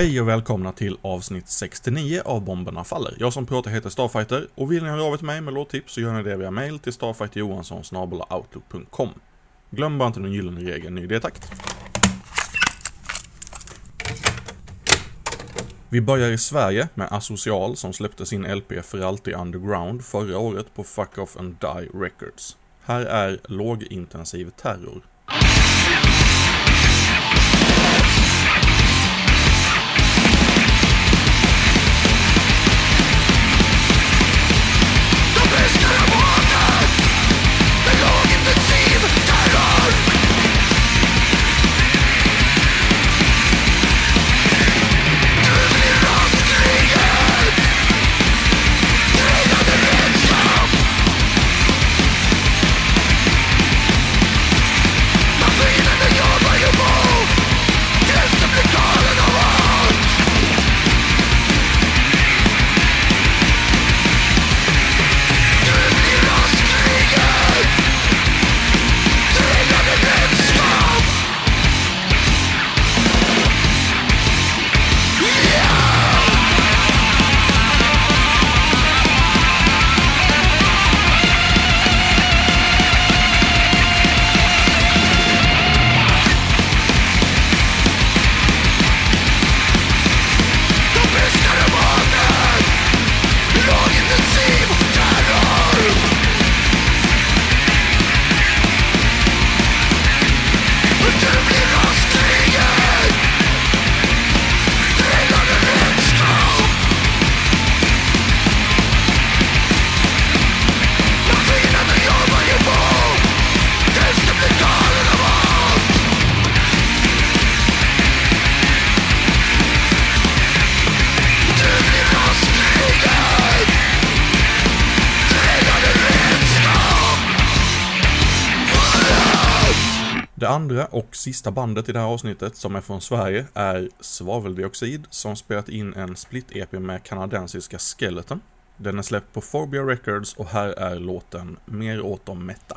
Hej och välkomna till avsnitt 69 av Bomberna Faller. Jag som pratar heter Starfighter och vill ni höra av er till mig med låttips så gör ni det via mail till starfighterjohansson.outlook.com Glöm bara inte den gyllene regeln ny idétakt. Vi börjar i Sverige med Asocial som släppte sin LP För alltid underground förra året på Fuck Off and Die Records. Här är lågintensiv terror. Andra och sista bandet i det här avsnittet som är från Sverige är Svaveldioxid som spelat in en split-EP med kanadensiska Skeleton. Den är släppt på Forbia Records och här är låten Mer åt de mätta.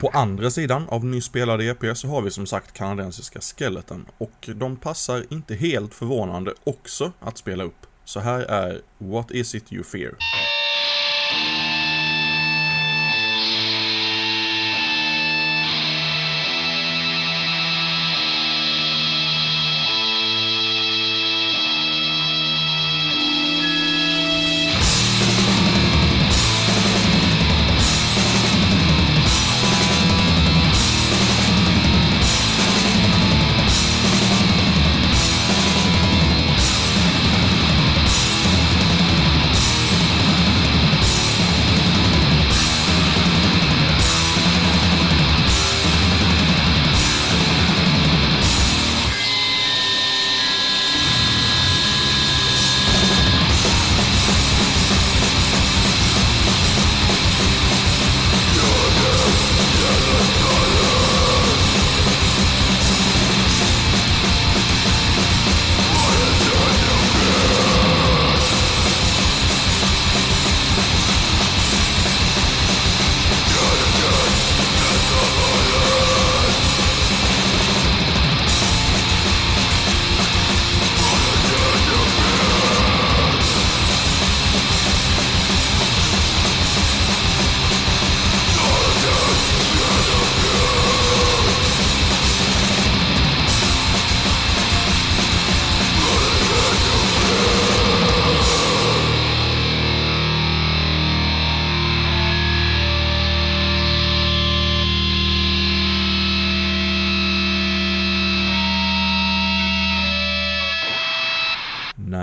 På andra sidan av nyss spelade EP så har vi som sagt kanadensiska Skeleton och de passar inte helt förvånande också att spela upp. Så här är What Is It You Fear?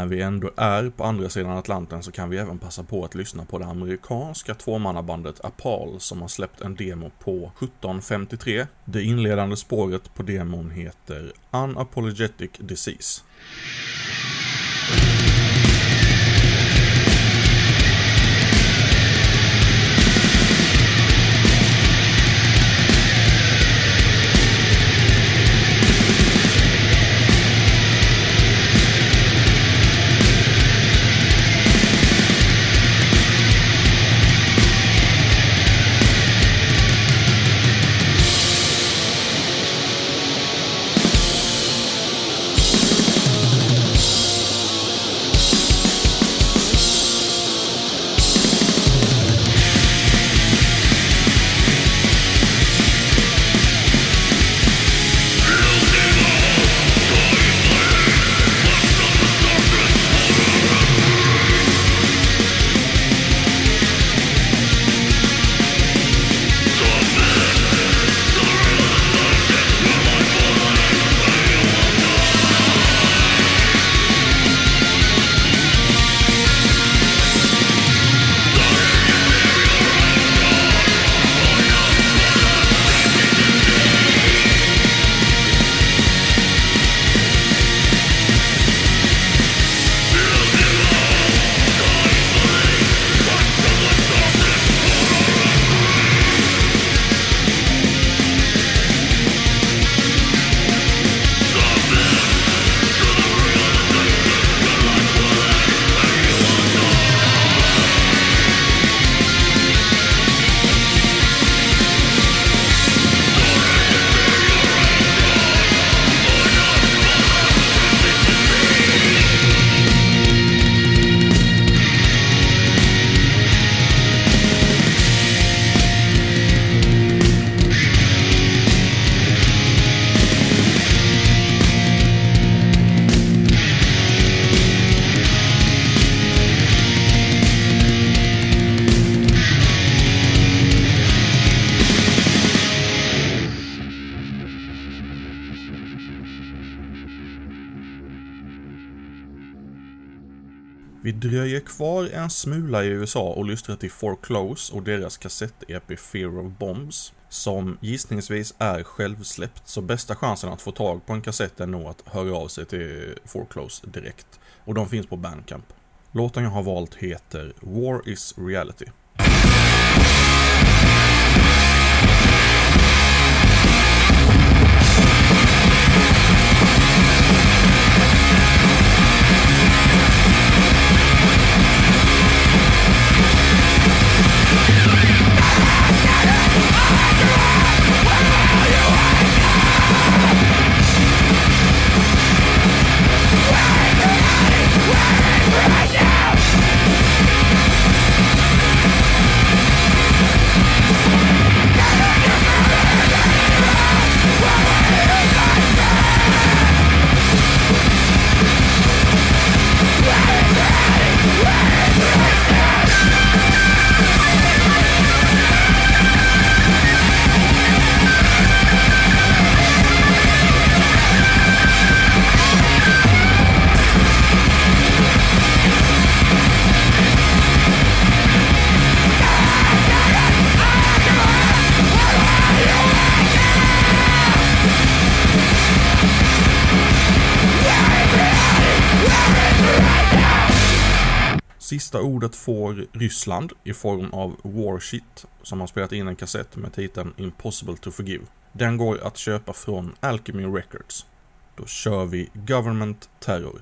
När vi ändå är på andra sidan Atlanten så kan vi även passa på att lyssna på det amerikanska tvåmannabandet Apal som har släppt en demo på 1753. Det inledande spåret på demon heter Unapologetic Disease. Vi dröjer kvar en smula i USA och lyssnar till Foreclose och deras kassett-EP Fear of Bombs, som gissningsvis är självsläppt, så bästa chansen att få tag på en kassett är nog att höra av sig till Foreclose direkt. Och de finns på Bandcamp. Låten jag har valt heter War is Reality. Sista ordet får Ryssland i form av Warshit som har spelat in en kassett med titeln Impossible to Forgive. Den går att köpa från Alchemy Records. Då kör vi Government Terror.